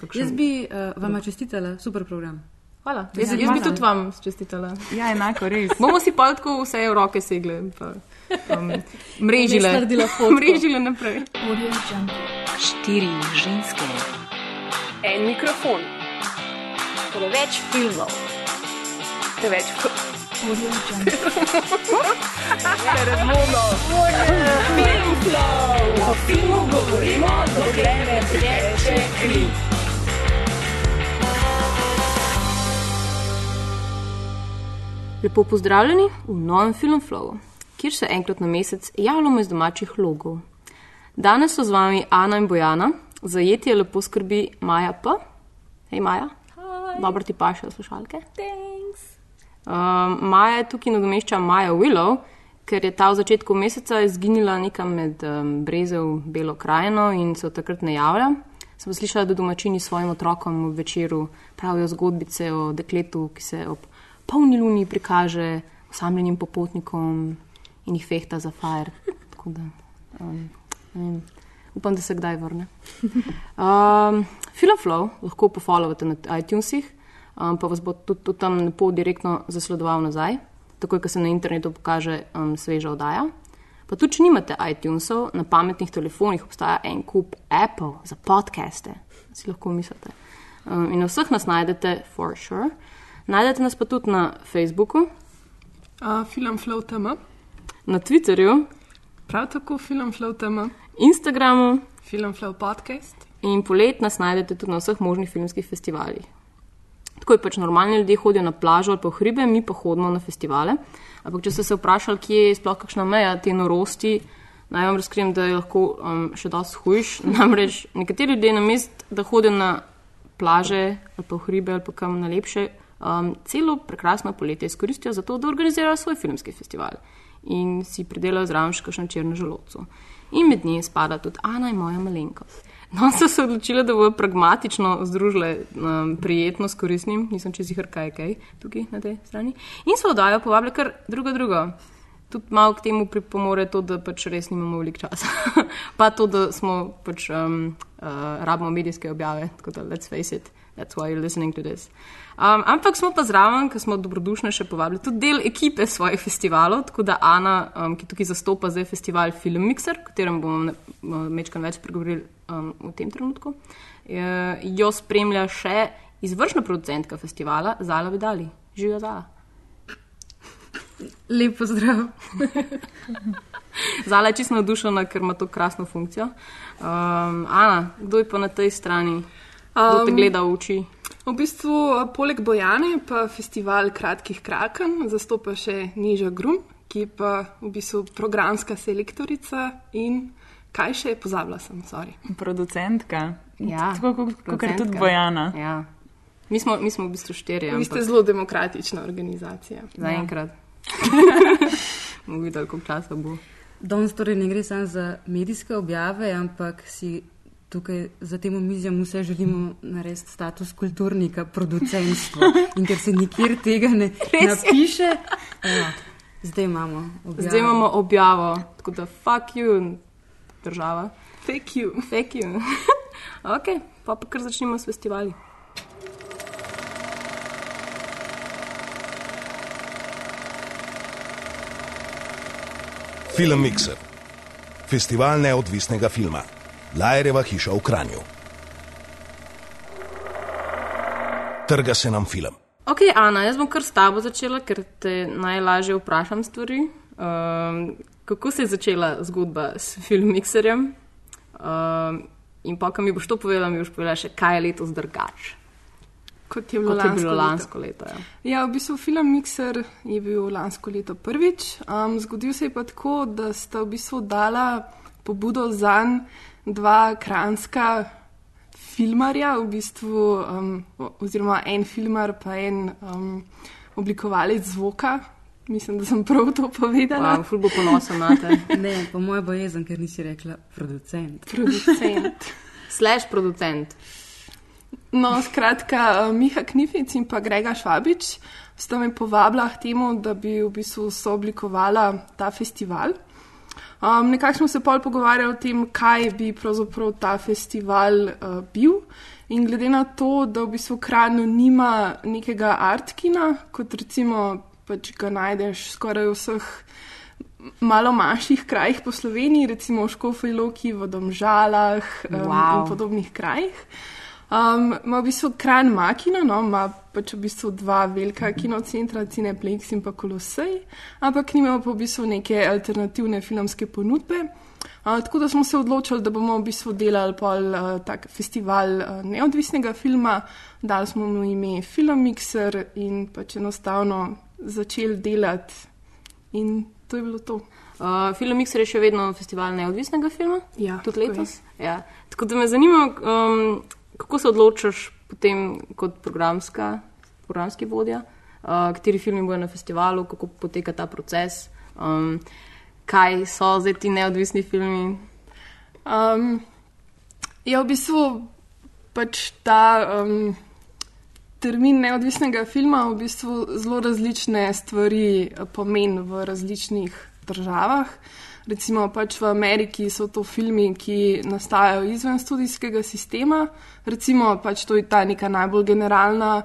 kakšen... Jaz bi uh, vam čestitala, super program. Hvala. Jaz, jaz bi tudi vam čestitala. Ja, enako res. Bomo si pa tako vse v roke segle. Pa, um, mrežile. mrežile naprej. Štiri ženske. En mikrofon, preveč filmov, preveč O filmu govorimo, dokler ne teče kri. Lepo pozdravljeni v novem filmu Flow, kjer se enkrat na mesec javljamo iz domačih logov. Danes so z vami Ana in Bojana, zajetje lepo skrbi Maja P. Hej Maja. Dobro ti paše slušalke. Um, Maja je tukaj nadomešča Maja Willow, ker je ta v začetku meseca izginila nekam med um, Brezel, Belo krajino in se od takrat ne javlja. Sem slišala, da domačini svojim otrokom v večeru pravijo zgodbice o dekletu, ki se ob polni luni prikaže osamljenim popotnikom in jih fehta za. Tako da, um, vem, upam, da se kdaj vrne. Um, Film Flow lahko pofollowate na iTunesih, um, pa vas bo tudi, tudi tam ne pol direktno zasledoval nazaj, takoj, ko se na internetu pokaže um, sveža oddaja. Pa tudi, če nimate iTunesov, na pametnih telefonih obstaja en kup Apple za podcaste, si lahko mislite. Um, in na vseh nas najdete, for sure. Najdete nas pa tudi na Facebooku, Uh, film Flow TM, na Twitterju, prav tako film Flow TM, Instagramu film Flow Podcast. in polet nas najdete tudi na vseh možnih filmskih festivalih. Tako je pač normalni ljudje hodijo na plažo ali pa v hribe, mi pa hodimo na festivale. Ampak če ste se vprašali, kje je sploh kakšna meja te norosti, naj vam razkrijem, da je lahko um, še dosti hujš. Namreč nekateri ljudje na mest, da hodijo na plaže ali pa v hribe ali pa kam na lepše, um, celo prekrasno poletje izkoristijo za to, da organizirajo svoj filmski festival in si pridelajo zraven še kakšno črno želodco. In med njimi spada tudi Ana in moja malenkost. No, so se odločili, da bodo pragmatično združile um, prijetno s koristnim, nisem čez jih kaj, kaj tukaj na tej strani. In so oddajo povabili kar drugo, drugo. Tudi malo k temu pripomore to, da pač res nimamo veliko časa. pa to, da smo pač um, uh, rabimo medijske objave, tako da let's face it, that's why you're listening to this. Um, ampak smo pa zraven, ker smo dobrodušno še povabili tudi del ekipe svojih festivalov, tako da Ana, um, ki tukaj zastopa zdaj festival Film Mixer, o katerem bomo mečkam več pregovorili um, v tem trenutku, je, jo spremlja še izvršna producentka festivala Zala Vidali. Živijo Zala. Lep pozdrav. Zala je čisto navdušena, ker ima to krasno funkcijo. Um, Ana, kdo je pa na tej strani? Kdo te Um, gleda v oči? V bistvu, a, poleg Bojane pa festival Kratkih kraken zastopa še Niža Grum, ki je pa v bistvu programska selektorica in kaj še je pozabila sem, sorry. Producentka. Ja, Tako kot producentka. tudi Bojana. Ja. Mi smo, mi smo v bistvu štirje. Vi ste ampak zelo demokratična organizacija. Zaenkrat. Bomo videli, koliko časa bo. Danes torej ne gre samo za medijske objave, ampak si tukaj za tem omizjem vse želimo narediti status kulturnika, producentstva. In ker se nikjer tega ne napiše, evo, zdaj imamo objavo. Zdaj imamo objavo, tako da fuck you, država. Fake you. Fake you. ok, pa pa kar začnimo s festivali. Film Mixer. Festival neodvisnega filma. Lajereva hiša v Kranju. Trga se nam film. Ok, Ana, jaz bom kar s tabo začela, ker te najlažje vprašam stvari. Um, kako se je začela zgodba s filmikserjem? Um, in pa, ko mi boš to povedala, mi boš povedala še, kaj je letos drugače. Kot je bilo, Kot je lansko bilo leto. lansko leto. Ja. Ja, v bistvu film Mixer je bil lansko leto prvič. Um, zgodil se je pa tako, da sta v bistvu dala pobudo za dva kranska filmarja, v bistvu, um, oziroma en filmar, pa en um, oblikovalec zvoka. Mislim, da sem prav to povedala. Wow, ful bo ponosen na te. Ne, po mojem bojezen, ker nisi rekla producent. Producent. Slash producent. No, skratka, eh, Miha Knific in pa Grega Švabič sta me povabila k temu, da bi v bistvu sooblikovala ta festival. Um, nekako smo se pol pogovarjali o tem, kaj bi pravzaprav ta festival uh, bil. In glede na to, da v bistvu Kranju nima nekega artkina, kot recimo pač ga najdeš skoraj v vseh malo manjših krajih po Sloveniji, recimo v Škofej Loki, v Domžalah um, Wow. in podobnih krajih. Um, ima v bistvu Kran Makino, no, ima pač v bistvu dva velika kinocentra, Cineplex in pa Kolosej, ampak nimajo pa v bistvu neke alternativne filmske ponudbe. Uh, tako da smo se odločili, da bomo v bistvu delali pol uh, tak festival uh, neodvisnega filma, dali smo mu ime Filmmixer in pač enostavno začeli delati in to je bilo to. Uh, Film Mixer je še vedno festival neodvisnega filma, Ja, tudi tako letos. Ja. Tako da me zanima, um, kako se odločaš potem kot programska, programski vodja, uh, kateri filmi bodo na festivalu, kako poteka ta proces, um, kaj so zdaj ti neodvisni filmi. Um, je v bistvu pač ta um, termin neodvisnega filma v bistvu zelo različne stvari eh, pomeni v različnih državah. Recimo pač v Ameriki so to filmi, ki nastajajo izven študijskega sistema, recimo pač to je ta neka najbolj generalna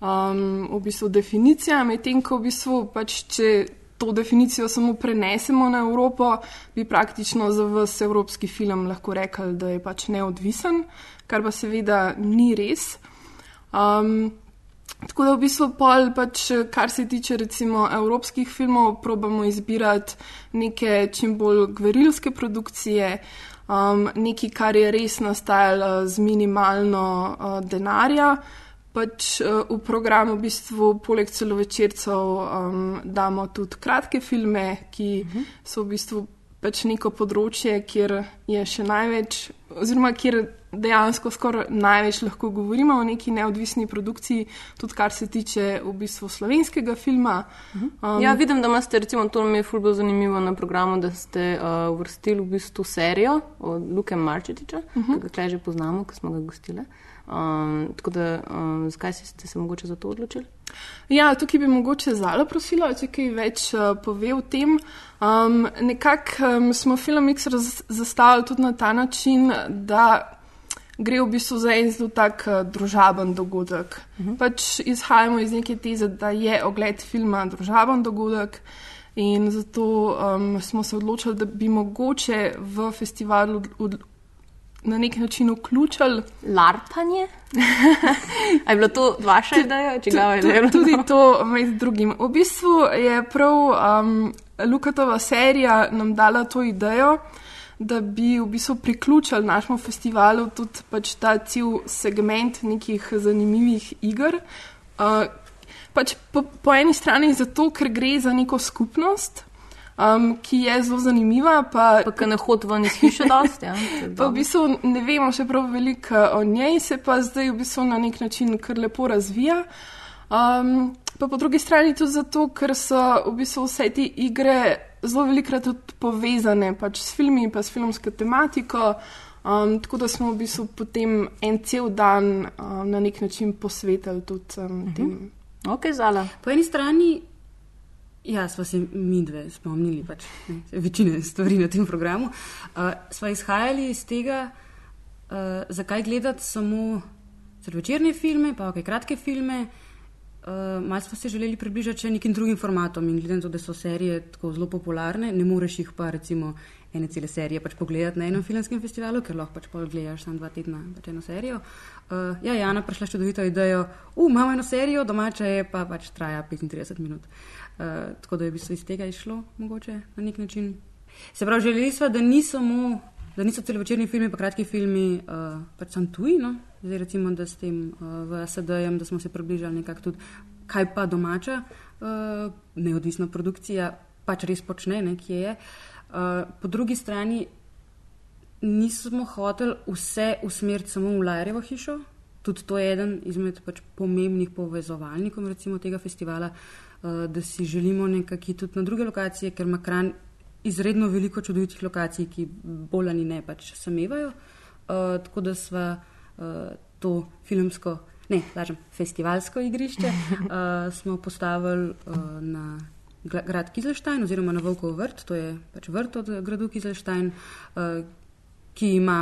um, v bistvu definicija, medtem ko v bistvu pač če to definicijo samo prenesemo na Evropo, bi praktično za vse evropski film lahko rekli, da je pač neodvisen, kar pa seveda ni res. Um, tako da v bistvu pol, pač, kar se tiče recimo evropskih filmov, probamo izbirati neke čim bolj gverilske produkcije, um, nekaj, kar je res nastajalo z minimalno uh, denarja. Pač uh, v programu v bistvu poleg celovečercev um, damo tudi kratke filme, ki uh -huh. so v bistvu pač neko področje, kjer je še največ, oziroma kjer dejansko skoraj največ lahko govorimo o neki neodvisni produkciji, tudi kar se tiče v bistvu slovenskega filma. Um, Ja, vidim, da imate, recimo, to mi je fulbo zanimivo na programu, da ste uh, uvrstili v bistvu serijo od Luke Marčetiča, uh -huh. ki ga že poznamo, ki smo ga gostili. Um, tako da, um, zakaj ste se mogoče za to odločili? Ja, tukaj bi mogoče Zala prosila, če kaj več uh, pove o tem. Um, Nekako um, smo Filmix zastavili tudi na ta način, da gre v bistvu za en zelo tak uh, družaben dogodek. Uh -huh. Pač izhajamo iz neke teze, da je ogled filma družaben dogodek. In zato um, smo se odločili, da bi mogoče v festivalu od, od, na nek način vključili Larpanje? A je bila to vaša ideja, če ga je Tu- Tudi to med drugim. V bistvu je prav um, Lukatova serija nam dala to idejo, da bi v bistvu priključili našemu festivalu tudi pač ta cel segment nekih zanimivih iger. Uh, pač po, po eni strani zato, ker gre za neko skupnost, um, ki je zelo zanimiva, pa, Pa, ki ne hodi ven iz hiše, dosti. Ja, Pa v bistvu ne vemo še prav veliko o njej, se pa zdaj v bistvu na nek način kar lepo razvija. Um, pa po drugi strani tudi zato, ker so v bistvu vse te igre zelo velikrat tudi povezane pač s filmi in pa s filmsko tematiko. Um, tako da smo v bistvu potem en cel dan um, na nek način posvetili tudi um, tem. Ok, zala. Po eni strani, ja, smo se mi dve spomnili pač, ne, večine stvari na tem programu. Uh, sva izhajali iz tega, uh, zakaj gledati samo celovečerne filme, pa ok, kratke filme. Uh, Malo smo se želeli približati še nekim drugim formatom in glede na to, da so serije tako zelo popularne, ne moreš jih pa recimo ene cele serije pač pogledati na enem filmskem festivalu, ker lahko pač pol gledaš samo dva tedna pač eno serijo. Uh, ja, Jana prišla čudovito idejo, uh, imamo eno serijo, domača je pa pač traja 35 minut. Uh, tako da je v bistvu iz tega išlo mogoče na nek način. Se pravi, želeli smo, da ni samo da niso celovečerni filmi, pa kratki filmi, uh, pač sem tuji, no? Zdaj recimo, da s tem uh, v SD-jem, da smo se približali nekako tudi, kaj pa domača uh, neodvisna produkcija pač res počne, ne, kje je. Uh, po drugi strani nismo hoteli vse usmeriti samo v Lajerjevo hišo, tudi to je eden izmed pač pomembnih povezovalnikov recimo tega festivala, uh, da si želimo nekako tudi na druge lokacije, ker ima Kranj izredno veliko čudovitih lokacij, ki bolj ali ne pač samevajo. Uh, tako da sva to filmsko, ne, lažem, festivalsko igrišče uh, smo postavili uh, na gra- grad Kizelštajn oziroma na Volkov vrt, to je pač vrt od gradu Kizelštajn, uh, ki ima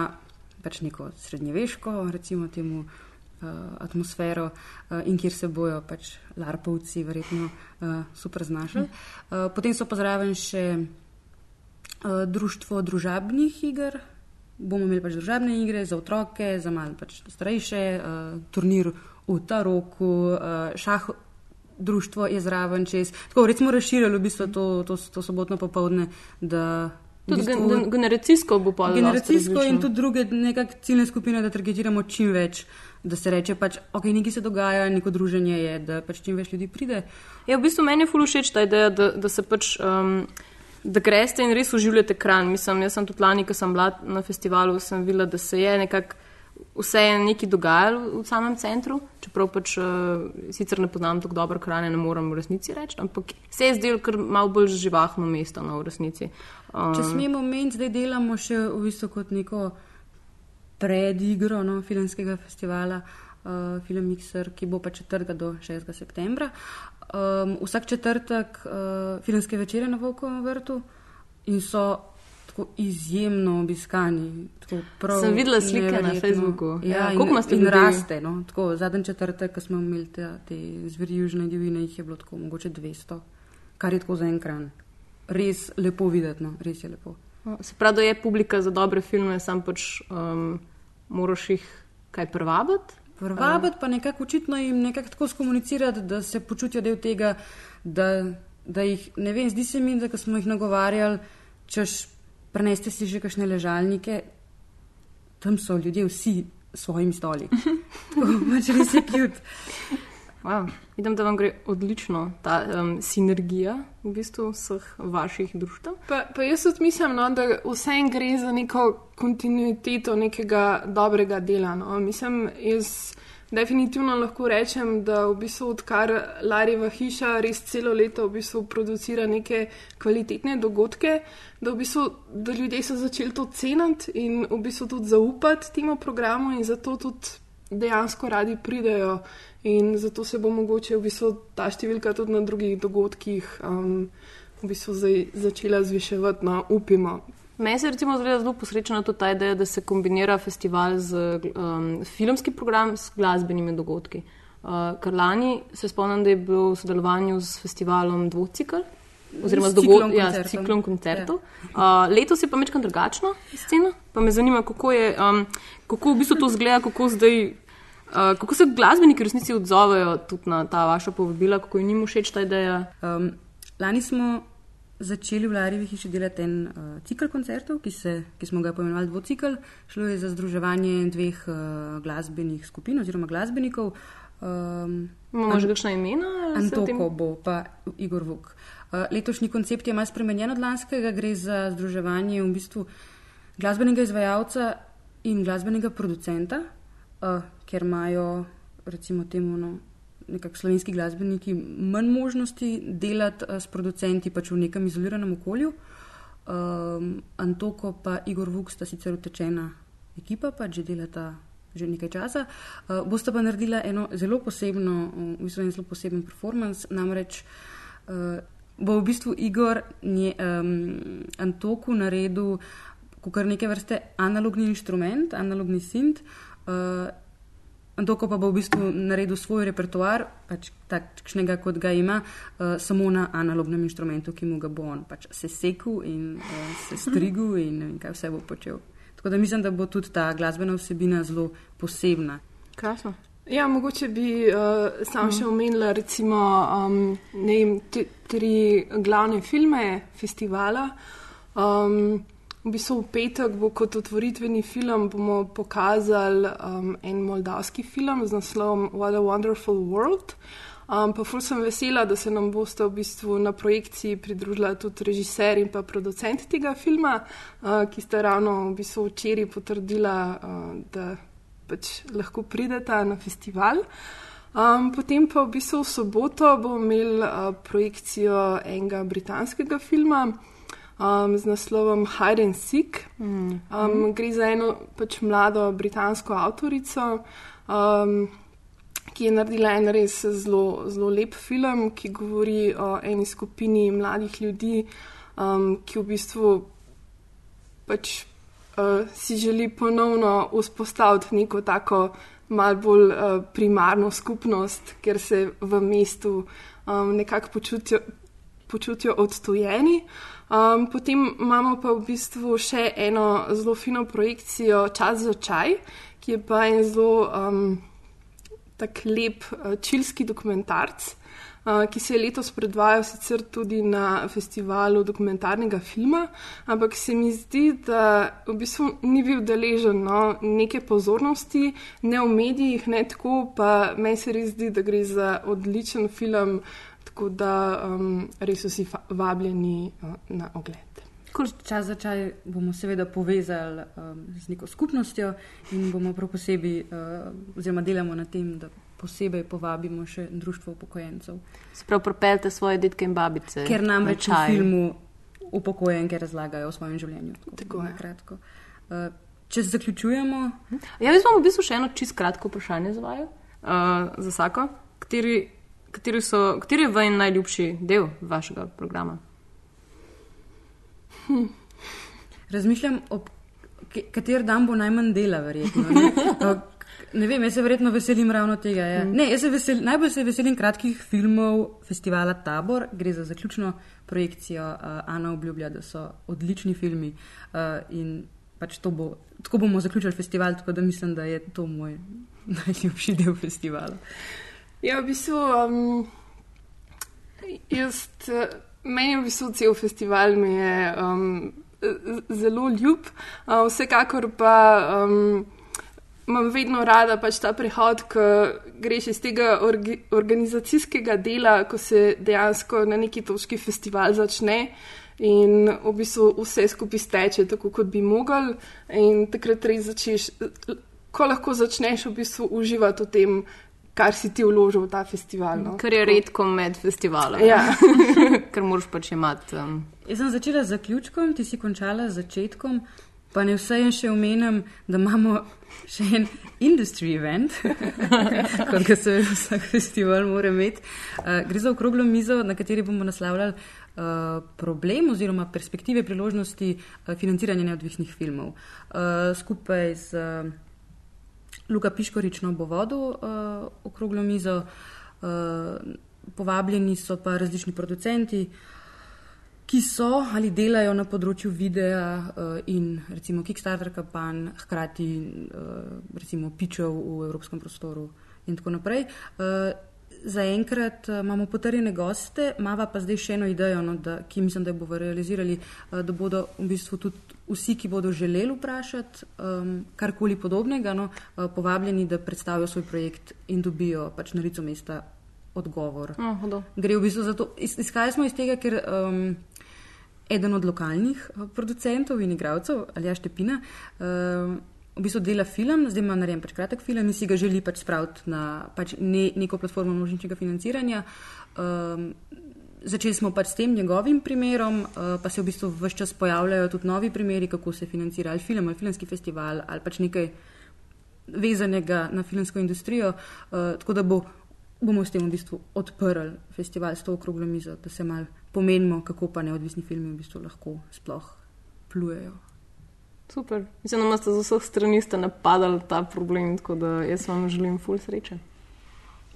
pač neko srednjeveško, recimo temu, uh, atmosfero uh, in kjer se bojo pač larpovci verjetno uh, super znašli. Uh, potem so pa zraven še uh, društvo družabnih iger. Bomo imeli pač družabne igre za otroke, za malo pač starejše, uh, turnir v Taroku, uh, šah. Društvo je zraven čez. Tako recimo razširili v bistvu to, to, to sobotno popovdne, da v Tudi bistvu, gen, gen, generacijsko bo pa generacijsko in tudi druge nekakšne ciljne skupine, da targetiramo čim več, da se reče pač, ok, nekaj se dogaja, neko druženje je, da pač čim več ljudi pride. Ja, v bistvu meni je ful všeč ta ideja, da, da se pač. Um, Da greste in res uživate kran. Mislim, jaz sem tudi lani, ko sem bila na festivalu, sem videla, da se je nekako vse je nekaj dogajalo v samem centru, čeprav pač uh, sicer ne poznam tako dobro krane, ne morem v resnici reči, ampak se je zdelo kar malo bolj živahno mesto no, v resnici. Um, Če smemo meniti, zdaj delamo še v bistvu kot neko predigro no, filmskega festivala, uh, Film Mixer, ki bo pa 4. do 6. septembra. Um, vsak četrtek uh, filmske večere na Volkovem vrtu in so tako izjemno obiskani. Tako prav Sem videla slike na neverjetno. Facebooku. Ja, Ja, koliko in, imate in ljudi? raste. No, tako, zadnji četrtek, ko smo imeli te, te zveri južne divine, jih je bilo tako mogoče 200, kar je tako za en kran. Res lepo videti, no, res je lepo. Se pravi, da je publika za dobre filme, sam pač um, moraš jih kaj privabiti. Vabiti pa nekako očitno jim nekako tako skomunicirati, da se počutijo del tega, da, da jih, ne vem, zdi se mi, da smo jih nagovarjali, češ preneste si že kakšne ležalnike, tam so ljudje vsi s svojimi stoli. Tako pač res je kjut. Wow. Vidim, da vam gre odlično ta um, sinergija v bistvu vseh vaših društev. Pa, pa jaz tudi mislim, no, da vsem gre za neko kontinuiteto nekega dobrega dela. No. Mislim, jaz definitivno lahko rečem, da v bistvu odkar Larjeva hiša res celo leto v bistvu producira neke kvalitetne dogodke, da, v bistvu, da ljudje so začeli to ceniti in v bistvu tudi zaupati temu programu in zato tudi dejansko radi pridejo. In zato se bo mogoče v bistvu ta številka tudi na drugih dogodkih um, v bistvu zdaj začela zviševati, no, upimo. Meni se recimo zdi zelo posrečena tudi ta ideja, da se kombinira festival z um, filmski program s glasbenimi dogodki. Uh, ker lani se spomnim, da je bil v sodelovanju s festivalom Dvocikl. Oziroma, S z, ciklom ja, s koncertov. ciklom koncertov. Ja. Uh, letos je pa mečkam drugačna scena. Pa me zanima, kako, je, um, kako v bistvu to zgleda, kako zdaj. Uh, kako se glasbeniki v resnici odzovejo tudi na ta vaša povabila, kako jim všeč ta ideja? Um, lani smo začeli v Larjevi hiši delati en uh, cikl koncertov, ki, se, ki smo ga poimenovali dvocikl. Šlo je za združevanje dveh uh, glasbenih skupin oziroma glasbenikov. Um, Imamo že kakšna imena? Antoko bo pa Igor Vuk. Uh, letošnji koncept je malo spremenjen od lanskega, gre za združevanje v bistvu glasbenega izvajalca in glasbenega producenta, uh, ker imajo recimo temu no, nekako slovenski glasbeniki manj možnosti delati s producenti pač v nekem izoliranem okolju. Um, Antoko pa Igor Vuk sta sicer utečena ekipa, pač že delata že nekaj časa. Uh, bosta pa naredila eno zelo posebno, v bistvu en zelo poseben performance, namreč uh, bo v bistvu Igor nje, um, Antoku naredil kot neke vrste analogni inštrument, analogni sint. Uh, Antoko pa bo v bistvu naredil svoj repertoar, pač takšnega, kot ga ima, uh, samo na analognem inštrumentu, ki mu ga bo on pač sesekal in uh, se strigel in ne vem, kaj vse bo počel. Tako da mislim, da bo tudi ta glasbena vsebina zelo posebna. Krasno. Ja, mogoče bi uh, sam še omenila recimo um, ne vem, tri glavne filme festivala. Um, v bistvu v petek bo kot otvoritveni film bomo pokazali um, en moldavski film z naslovom What a Wonderful World. Um, pa ful sem vesela, da se nam boste v bistvu na projekciji pridružila tudi režiser in pa producent tega filma, uh, ki sta ravno v bistvu včeraj potrdila, uh, da pač lahko prideta na festival. Um, potem pa v bistvu v soboto bomo imeli uh, projekcijo enega britanskega filma um, z naslovom Hide and Seek. Um, gre za eno pač mlado britansko avtorico. Um, ki je naredila en res zelo, zelo lep film, ki govori o eni skupini mladih ljudi, um, ki v bistvu pač uh, si želi ponovno vzpostaviti neko tako malo bolj uh, primarno skupnost, ker se v mestu um, nekako počutijo, počutijo odstojeni. Um, potem imamo pa v bistvu še eno zelo fino projekcijo Čas za čaj, ki je pa en zelo um, tak lep uh, čilski dokumentarc. Uh, ki se je letos predvajal sicer tudi na festivalu dokumentarnega filma, ampak se mi zdi, da v bistvu ni bil deležen no, neke pozornosti, ne v medijih, ne tako, pa meni se res zdi, da gre za odličen film, tako da um, res vsi vabljeni uh, na ogled. Čas za čaj bomo seveda povezali um, z neko skupnostjo in bomo prav posebej, uh, oziroma delamo na tem, da posebej povabimo še društvo upokojencev. Sprav propeljte svoje detke in babice. Ker namreč v na čaj. filmu upokojenke razlagajo o svojem življenju. Tako na je. Kratko. Uh, če zaključujemo, Ja, jaz imam v bistvu še eno čist kratko vprašanje za vaju, uh, za vsako. Kateri, kateri, so, kateri je vaš najljubši del vašega programa? razmišljam, ob kater dan bo najmanj dela, verjetno. Ne, ne vem, jaz se verjetno veselim ravno tega. Ja. Ne, jaz se vesel, najbolj se veselim kratkih filmov festivala Tabor, gre za zaključno projekcijo. Uh, Ana obljublja, da so odlični filmi uh, in pač to bo. Tako bomo zaključili festival, tako da mislim, da je to moj najljubši del festivala. Ja, v bistvu, um, jaz, eh, meni je v bistvu cel festival mi je um, zelo ljub, uh, vsekakor pa um, imam vedno rada pač ta prehod, ko greš iz tega orgi, organizacijskega dela, ko se dejansko na neki točki festival začne. In v bistvu vse skupaj steče tako, kot bi mogel, in takrat res začneš, ko lahko začneš v bistvu uživati v tem, kar si ti vložil v ta festival. No. Kar je redko med festivalom. Ja. Ker moraš pač imeti. Um, Jaz sem začela z zaključkom, ti si končala z začetkom, pa ne vse in še omenjam, da imamo še en industry event, kot ga se vsak festival mora imeti. Uh, gre za okroglo mizo, na kateri bomo naslavljali uh, problem oziroma perspektive priložnosti uh, financiranja neodvisnih filmov. Uh, skupaj z uh, Luka Piškorično bo vodil uh, okroglo mizo, uh, povabljeni so pa različni producenti, ki so ali delajo na področju videa uh, in recimo Kickstarter kampanj, hkrati uh, recimo pičev v evropskem prostoru in tako naprej. Uh, Zaenkrat uh, imamo potrjene goste, imamo pa zdaj še eno idejo, no, da, ki mislim, da jo bomo realizirali, uh, da bodo v bistvu tudi vsi, ki bodo želeli vprašati um, karkoli podobnega, no, uh, povabljeni, da predstavijo svoj projekt in dobijo pač na licu mesta odgovor. no, hudo. Gre v bistvu za to. Iz, izhajali smo iz tega, ker um, eden od lokalnih producentov in igralcev, Aljaš Tepina, um, v bistvu dela film, zdaj ima narejen pač kratek film in si ga želi pač spraviti na pač ne, neko platformo množičnega financiranja. Um, Začeli smo pač s tem njegovim primerom, uh, pa se v bistvu vse čas pojavljajo tudi novi primeri, kako se financira ali film, ali filmski festival, ali pač nekaj vezanega na filmsko industrijo. Uh, tako da bo, bomo s tem v bistvu odprli festival s to okroglo mizo, da se mal pomenimo, kako pa neodvisni filmi v bistvu lahko sploh plujejo. Super. Mislim, da ste z vseh strani ste napadali ta problem, tako da jaz vam želim ful sreče.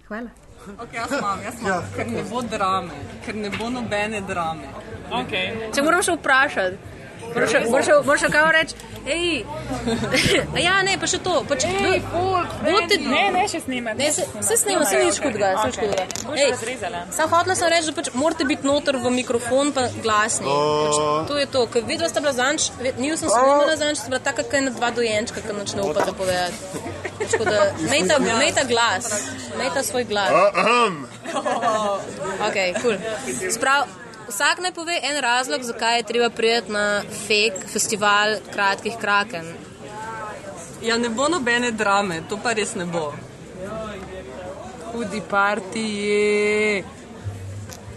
Hvala. Okay, jaz imam, jaz imam. Ker ne bo drame, ker ne bo nobene drame. Okay. Če moram še vprašati, moraš še- kaj reči. Ej, A ja, ne, pa še to. Pač, Ej, folk, Bote- ne, ne, še snimati. Ne, se, se snema, se nič hudega, se nič hudega. Sam hotela sem reči, da pač morate biti noter v mikrofon, pa glasni. Pač, to je to, ker videla sta bila zanč, ni sem snimala zanč, sta bila taka, kaj na dva dojenčka, ki noč ne upata povedati. Tako da, mejta, mejta glas, mejta svoj glas. Ok, cool. Sprav, vsak naj pove en razlog, zakaj je treba priti na fake festival kratkih kraken. Ja, ne bo nobene drame, to pa res ne bo. Hudi partiji.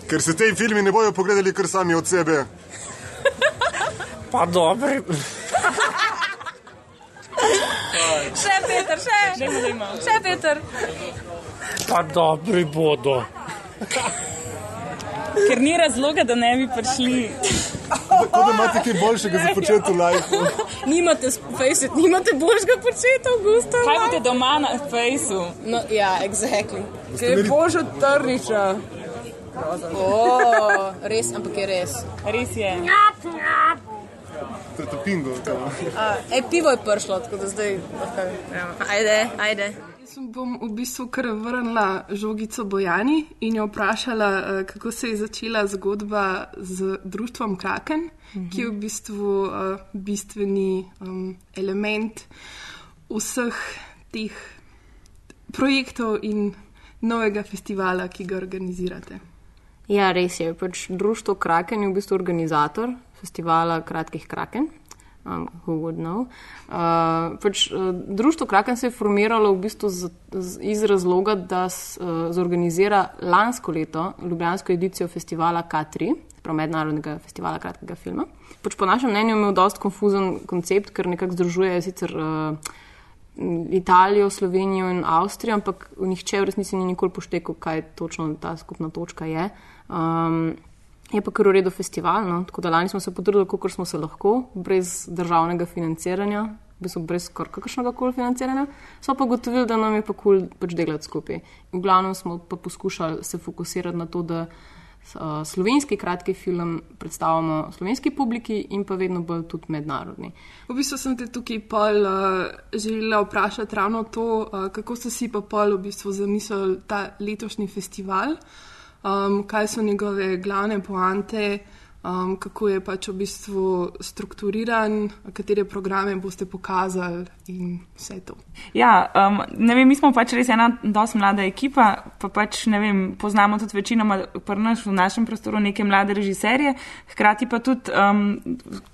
Ker se te filmi ne bojo pogledali kar sami od sebe. Pa dobro. Še pet Peter, še. Dajmo, dajmo. Še Peter. Pa dobri bodo. Ker ni razloga, da ne bi prišli. Tako da imate kaj boljšega za početi v lajku. Nimate, face it, nimate boljšega početa, Augusta. Kaj boste doma na Fejsu? No, ja, exactly. Kaj je bož od trniča? O, res, ampak je res. Res je. To je to pingo. A, ej, pivo je prišlo, tako da zdaj. Okay. Ja. Ajde, ajde. Bom v bistvu kar vrnila žogico Bojani in jo vprašala, eh, kako se je začela zgodba z društvom Kraken, mhm. ki je v bistvu uh, bistveni um, element vseh teh projektov in novega festivala, ki ga organizirate. Ja, res je. Pač društvo Kraken je v bistvu organizator festivala Kratkih Kraken. Um, who would know? Uh, pač, uh, društvo Kraken se je formiralo v bistvu z, z, iz razloga, da uh, zorganizira lansko leto ljubljansko edicijo festivala K3, prav mednarodnega festivala kratkega filma. Pač, po našem mnenju je imel dost konfuzen koncept, ker nekako združuje sicer uh, Italijo, Slovenijo in Avstrijo, ampak nihče v resnici ni nikoli poštekal, kaj točno ta skupna točka je. Um, je pa kar v redu festival, no? tako da lani smo se potrudili, kako smo se lahko, brez državnega financiranja, brez kakršnega koli financiranja. Smo pa gotovili, da nam je pa kul cool pač delati skupaj. V glavnem smo pa poskušali se fokusirati na to, da uh, slovenski kratki film predstavljamo slovenski publiki in pa vedno bolj tudi mednarodni. V bistvu sem te tukaj pol uh, želela vprašati ravno to, uh, kako ste si pa pol v bistvu zamislili ta letošnji festival um, kaj so njegove glavne poante, um, kako je pač v bistvu strukturiran, katere programe boste pokazali in vse to. Ja, um, ne vem, mi smo pač res ena dosti mlada ekipa, pa pač ne vem, poznamo tudi večinoma naš, v našem prostoru neke mlade režiserje, hkrati pa tudi um,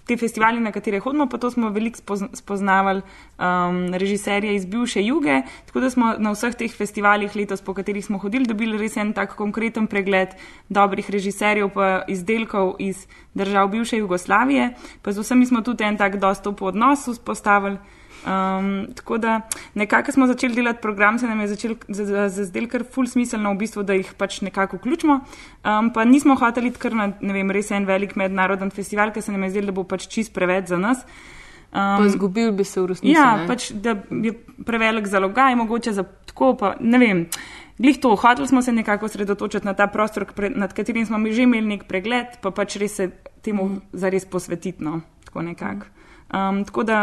te festivali, na katere hodimo, pa to smo veliko spoznavali um, režiserje iz bivše juge, tako da smo na vseh teh festivalih letos, po katerih smo hodili, dobili res en tak konkreten pregled dobrih režiserjev pa izdelkov iz držav bivše Jugoslavije, pa z vsemi smo tudi en tak dostop odnos vzpostavili. Um, tako da nekako smo začeli delati program, se nam je zazdel kar ful smiselno, v bistvu, da jih pač nekako vključimo. Um, pa nismo hoteli kar na vem, res en velik mednaroden festival, ker se nam je zdelo, da bo pač čist preveč za nas. Um, pa zgubil bi se v resnici. Ja, ne? pač da je prevelik zalogaj, mogoče za tako, pa ne vem. Glih to, hoteli smo se nekako sredotočiti na ta prostor, nad katerim smo mi že imeli nek pregled, pa pač res se temu mm. zares posvetiti. No, tako, um, tako da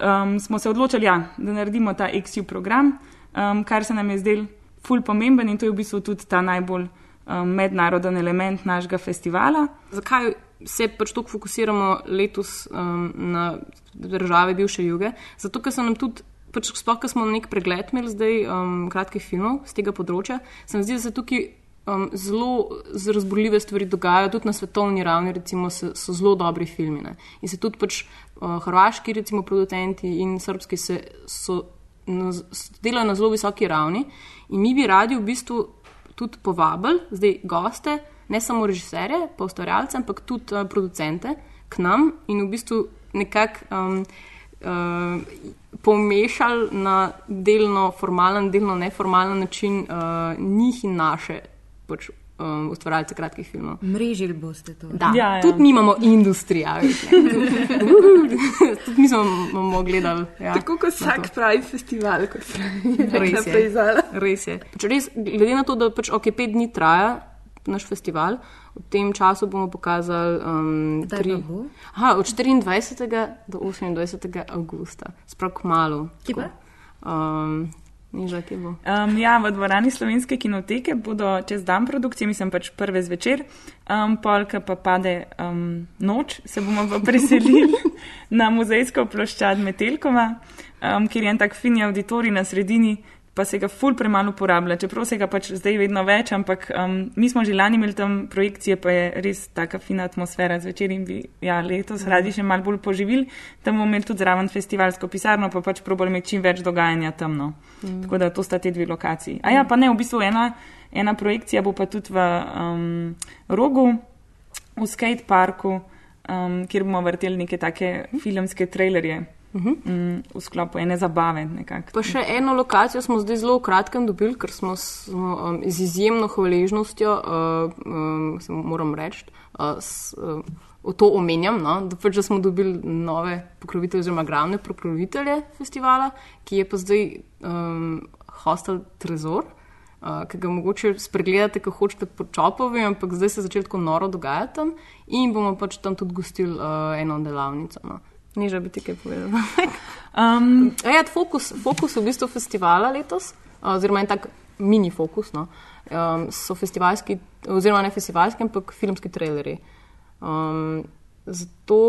um, smo se odločili, ja, da naredimo ta XU program, um, kar se nam je zdel ful pomemben in to je v bistvu tudi ta najbolj um, mednaroden element našega festivala. Zakaj se pač tako fokusiramo letos um, na države bivše juge? Zato, ker se nam tudi. Pač sploh, ko smo nek pregled imeli zdaj um, kratkih filmov z tega področja, se mi zdi, da se tukaj um, zelo razborljive stvari dogajajo, tudi na svetovni ravni, recimo, se, so zelo dobri filmi. Ne? In se tudi pač uh, hrvaški, recimo, producenti in srpski se so, na, delajo na zelo visoki ravni. In mi bi radi v bistvu tudi povabili zdaj goste, ne samo režiserje, pa ustvarjalce, ampak tudi uh, producente k nam in v bistvu nekako. Um, Uh, pomešali na delno formalen, delno neformalen način uh, njih in naše pač, um, ustvarjalce kratkih filmov. Mrežili boste to. Da, ja, ja. tudi mi imamo industrijo. tudi mi smo mogli gledati. Ja, Tako kot vsak pravi festival, kot res je. Res je. Pač res, glede na to, da pač ok, pet dni traja naš festival. V tem času bomo pokazali um, tri, aha, od 24. do 28. avgusta, spravo malo. Kje pa? Um, Niža, um, ja, v dvorani slovenske kinoteke bodo čez dan produkcije, mislim pač prve zvečer, um, polka pa pade um, noč, se bomo pa preselili na muzejsko ploščad Metelkova, um, kjer je en tak fini auditorij na sredini, pa se ga ful premalo uporablja, čeprav se ga pač zdaj vedno več, ampak um, mi smo že lani imeli tam projekcije, pa je res taka fina atmosfera zvečer in bi ja, letos radi še mal bolj poživili. Tam bomo imeli tudi zraven festivalsko pisarno, pa pač probali imeti čim več dogajanja tam. No. Mm. Tako da to sta te dve lokaciji. A ja, pa ne, v bistvu ena, ena projekcija bo pa tudi v um, rogu, v skate parku, um, kjer bomo vrteli neke take filmske trailerje uh -huh. mm, v sklopu ene zabave. Nekak. Pa še eno lokacijo smo zdaj zelo v kratkem dobili, ker smo, smo um, z izjemno hvaležnostjo, uh, um, moram reči, uh, uh, to omenjam, no, da, pač, da smo dobili nove pokrovitelje, oziroma glavne pokrovitelje festivala, ki je pa zdaj um, hostel Trezor. Uh, ki ga mogoče spregledate, ko hočete po čopovi, ampak zdaj se je začelo tako noro dogajati tam in bomo pač tam tudi gostili uh, eno delavnico. No. Ni že biti kaj povedano. um, ja, fokus, fokus v bistvu festivala letos, oziroma en tak mini fokus, no, um, so festivalski, oziroma ne festivalski, ampak filmski traileri. Um, zato,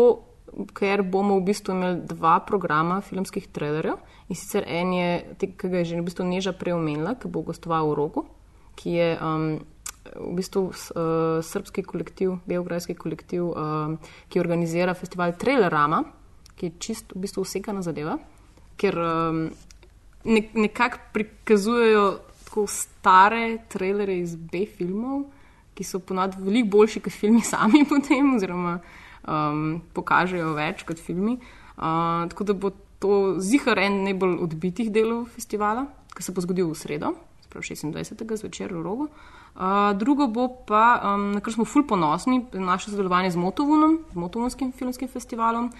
ker bomo v bistvu imeli dva programa filmskih trailerjev in sicer en je, ki ga je že v bistvu Neža preomenila, ki bo gostoval v Rogu, ki je. Um, V bistvu uh, srpski kolektiv, belgrajski kolektiv, uh, ki organizira festival Trailerama, ki je čisto v bistvu vsekana zadeva, ker um, ne, nekako prikazujejo tako stare trailere iz B-filmov, ki so ponad veliko boljši kot filmi sami potem, oziroma um, pokažejo več kot filmi. Uh, tako da bo to zihar en najbolj odbitih delov festivala, ki se bo zgodil v sredo, prav 26. zvečer v rogu. Uh, drugo bo pa, um, na kar smo fulj ponosni, naše sodelovanje z Motovunom, Motovunskim filmskim festivalom,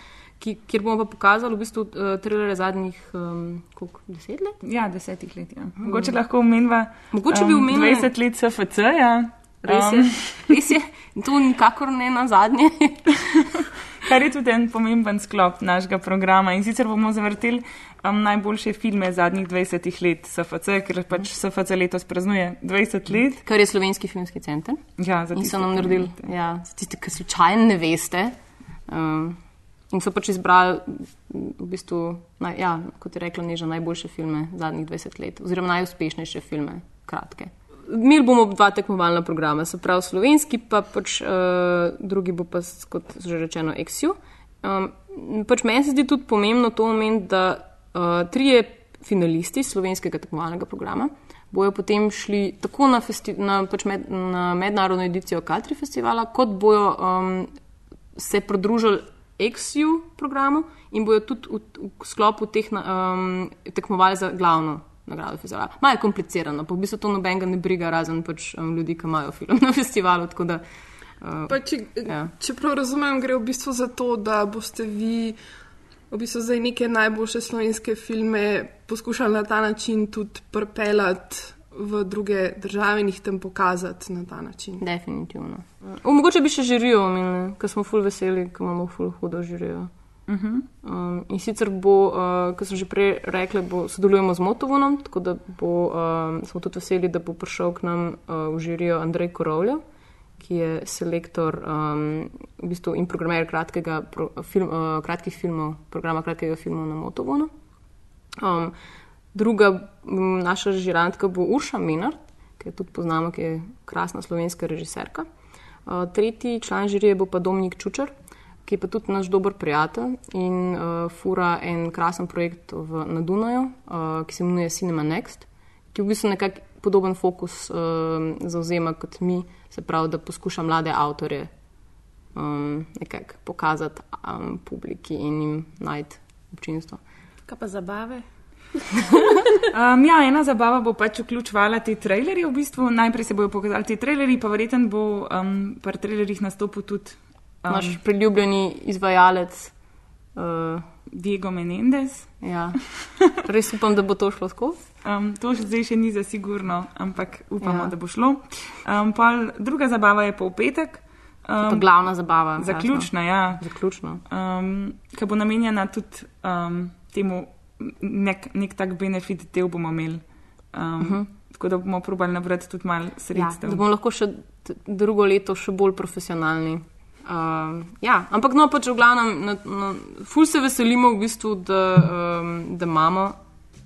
ki, kjer bomo pa pokazali v bistvu uh, trailere zadnjih um, koliko, deset let. Ja, desetih let. Ja. Hmm. Mogoče lahko omenjava. Mogoče bi omenjali um, 20 let SFC. Ja. Res je. Um. Res je. To nikakor ne na zadnje. Kar je tudi en pomemben sklop našega programa. In sicer bomo zavrteli um, najboljše filme zadnjih 20 let SFC, ker pač SFC letos praznuje 20 let. Kar je slovenski filmski center. Ja, za tiste, ki so nam naredili. Ja, za tiste, ki slučajno ne veste. Um, In so pač izbrali, v bistvu, naj, ja, kot je rekla, neža najboljše filme zadnjih 20 let, oziroma najuspešnejše filme, kratke. Mi bomo dva tekmovalna programa, se pravi slovenski, pa pač uh, drugi bo pa, kot že rečeno, XU. Um, pač meni se zdi tudi pomembno to omeniti, da uh, trije finalisti slovenskega tekmovalnega programa bojo potem šli tako na, na, pač med, na mednarodno edicijo Katri festivala, kot bojo um, se pridružili XU programu in bojo tudi v, v sklopu teh um, tekmovali za glavno nagrado festivala. Malo je komplicirano, pa v bistvu to nobenega ne briga, razen pač um, ljudi, ki imajo film na festivalu. Da, uh, če, ja. če prav razumem, gre v bistvu za to, da boste vi. V bistvu zdaj neke najboljše slovenske filme poskušali na ta način tudi propelati v druge države in jih tam pokazati na ta način. Definitivno. O, mogoče bi še žirijo, ker smo ful veseli, ker imamo ful hudo žirijo. Uh -huh. um, in sicer bo, uh, kot sem že prej rekla, sodelujemo z Motovonom, tako da bo, um, smo tudi veseli, da bo prišel k nam uh, v žirijo Andrej Korovlja, ki je selektor um, v bistvu in programer kratkega, pro, film, uh, kratkih filmov, programa kratkega filma na Motovonu. Um, Druga naša žirantka bo Urša Menard, ki jo tudi poznamo, ki je krasna slovenska režiserka. Tretji član žirije bo pa Dominik Čučer, ki je pa tudi naš dober prijatelj in uh, fura en krasen projekt v, na Dunaju, uh, ki se imenuje Cinema Next, ki v bistvu nekako podoben fokus uh, zauzema kot mi, se pravi, da poskuša mlade avtorje um, nekako pokazati um, publiki in jim najti občinstvo. Kaj pa zabave? um, ja, ena zabava bo pač vključovala te trailerje. V bistvu. Najprej se bodo pokazali ti trailerji, pa verjetno bo um, pri trailerjih nastopil tudi um, naš priljubljeni izvajalec uh, Diego Menendez. Ja. Res upam, da bo to šlo skozi. Um, to še zdaj še ni za sigurno, ampak upamo, ja. da bo šlo. Um, druga zabava je pa v petek. Um, glavna zabava. Zaključna, ja. Zaključna. Um, ki bo namenjena tudi um, temu nek, nek tak benefit del bomo imeli. Um, uh -huh. Tako da bomo probali nabrati tudi malo sredstev. Ja, da bomo lahko še drugo leto še bolj profesionalni. Uh, ja, ampak no, pač v glavnem, na, na, ful se veselimo v bistvu, da, um, da imamo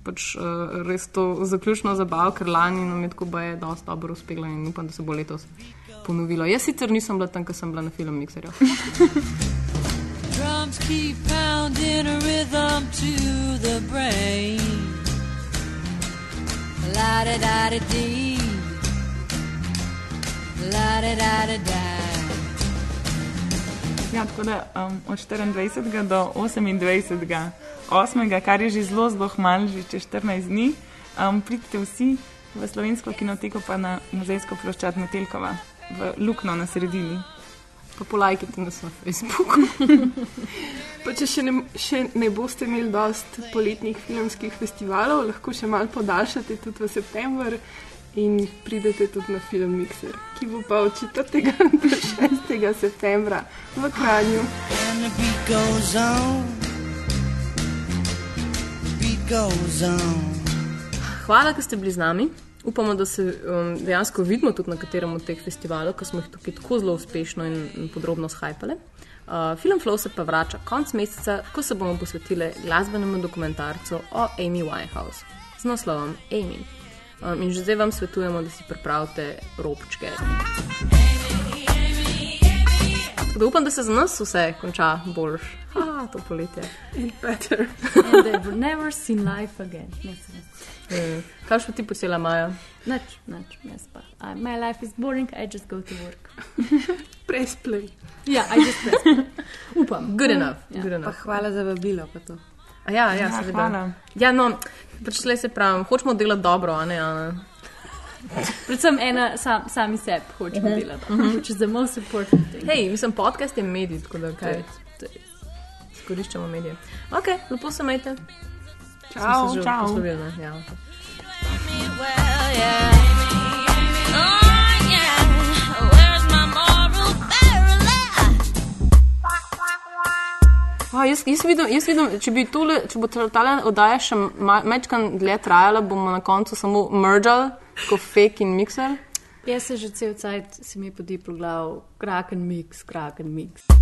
pač, uh, res to zaključno zabavo, ker lani nam je tako baje dosti dobro uspelo in upam, da se bo letos ponovilo. Jaz sicer nisem bila tam, ker sem bila na filmu Mixerju. drums keep pounding a rhythm to the brain. La da da da dee, la da da da da. Ja, tako da um, od 24. do 28. 8., kar je že zelo, zelo malo, že čez 14 dni. Um, pridite vsi v slovensko kinoteko, pa na muzejsko ploščad Metelkova, v Lukno na sredini. Pa polajkite nas na Facebooku. Pa če še ne, še ne boste imeli dost poletnih filmskih festivalov, lahko še malo podaljšate tudi v september in pridete tudi na film Mixer, ki bo pa od 4. do 6. septembra v Kranju. Goes on. Goes on. Hvala, da ste bili z nami. Upamo, da se um, dejansko vidimo tudi na katerem od teh festivalov, ki smo jih tukaj tako zelo uspešno in, podrobno shajpali. Uh, film Flow se pa vrača konec meseca, ko se bomo posvetili glasbenemu dokumentarcu o Amy Winehouse z naslovom Amy. Um, in že zdaj vam svetujemo, da si pripravite robčke. Tako da upam, da se za nas vse konča boljš. Ha, to poletje. In better. And they will never see life again. Yes, yes. Mm. Kaj še ti posela Maja? Nič, nič, jaz pa. Uh, my life is boring, I just go to work. Press play. Ja, I just press. Upam. Good enough. Ja. Good Pa enough. hvala za vabilo. pa to. A ja, ja, Ja, seveda. hvala. Ja, no, pač le se pravim, hočemo delati dobro, a ne? A ne? Predvsem ena sam, sami sebi hočemo delati, which is the most important thing. Hej, mislim, podcast je medij, tako da kaj. Izkoriščamo medije. Ok, lepo se majte. Čau, čau. Poslovili, ne? Ja, okay. Well, yeah. Oh, yeah. Where's my moral? A, jaz, jaz, vidim, jaz vidim, če, bi tole, če bo ta oddaja še mečkan dlje trajala, bomo na koncu samo mergali, kot fake in mixer. Jaz se že cel cajt si mi podi po glavu, kraken mix, kraken mix.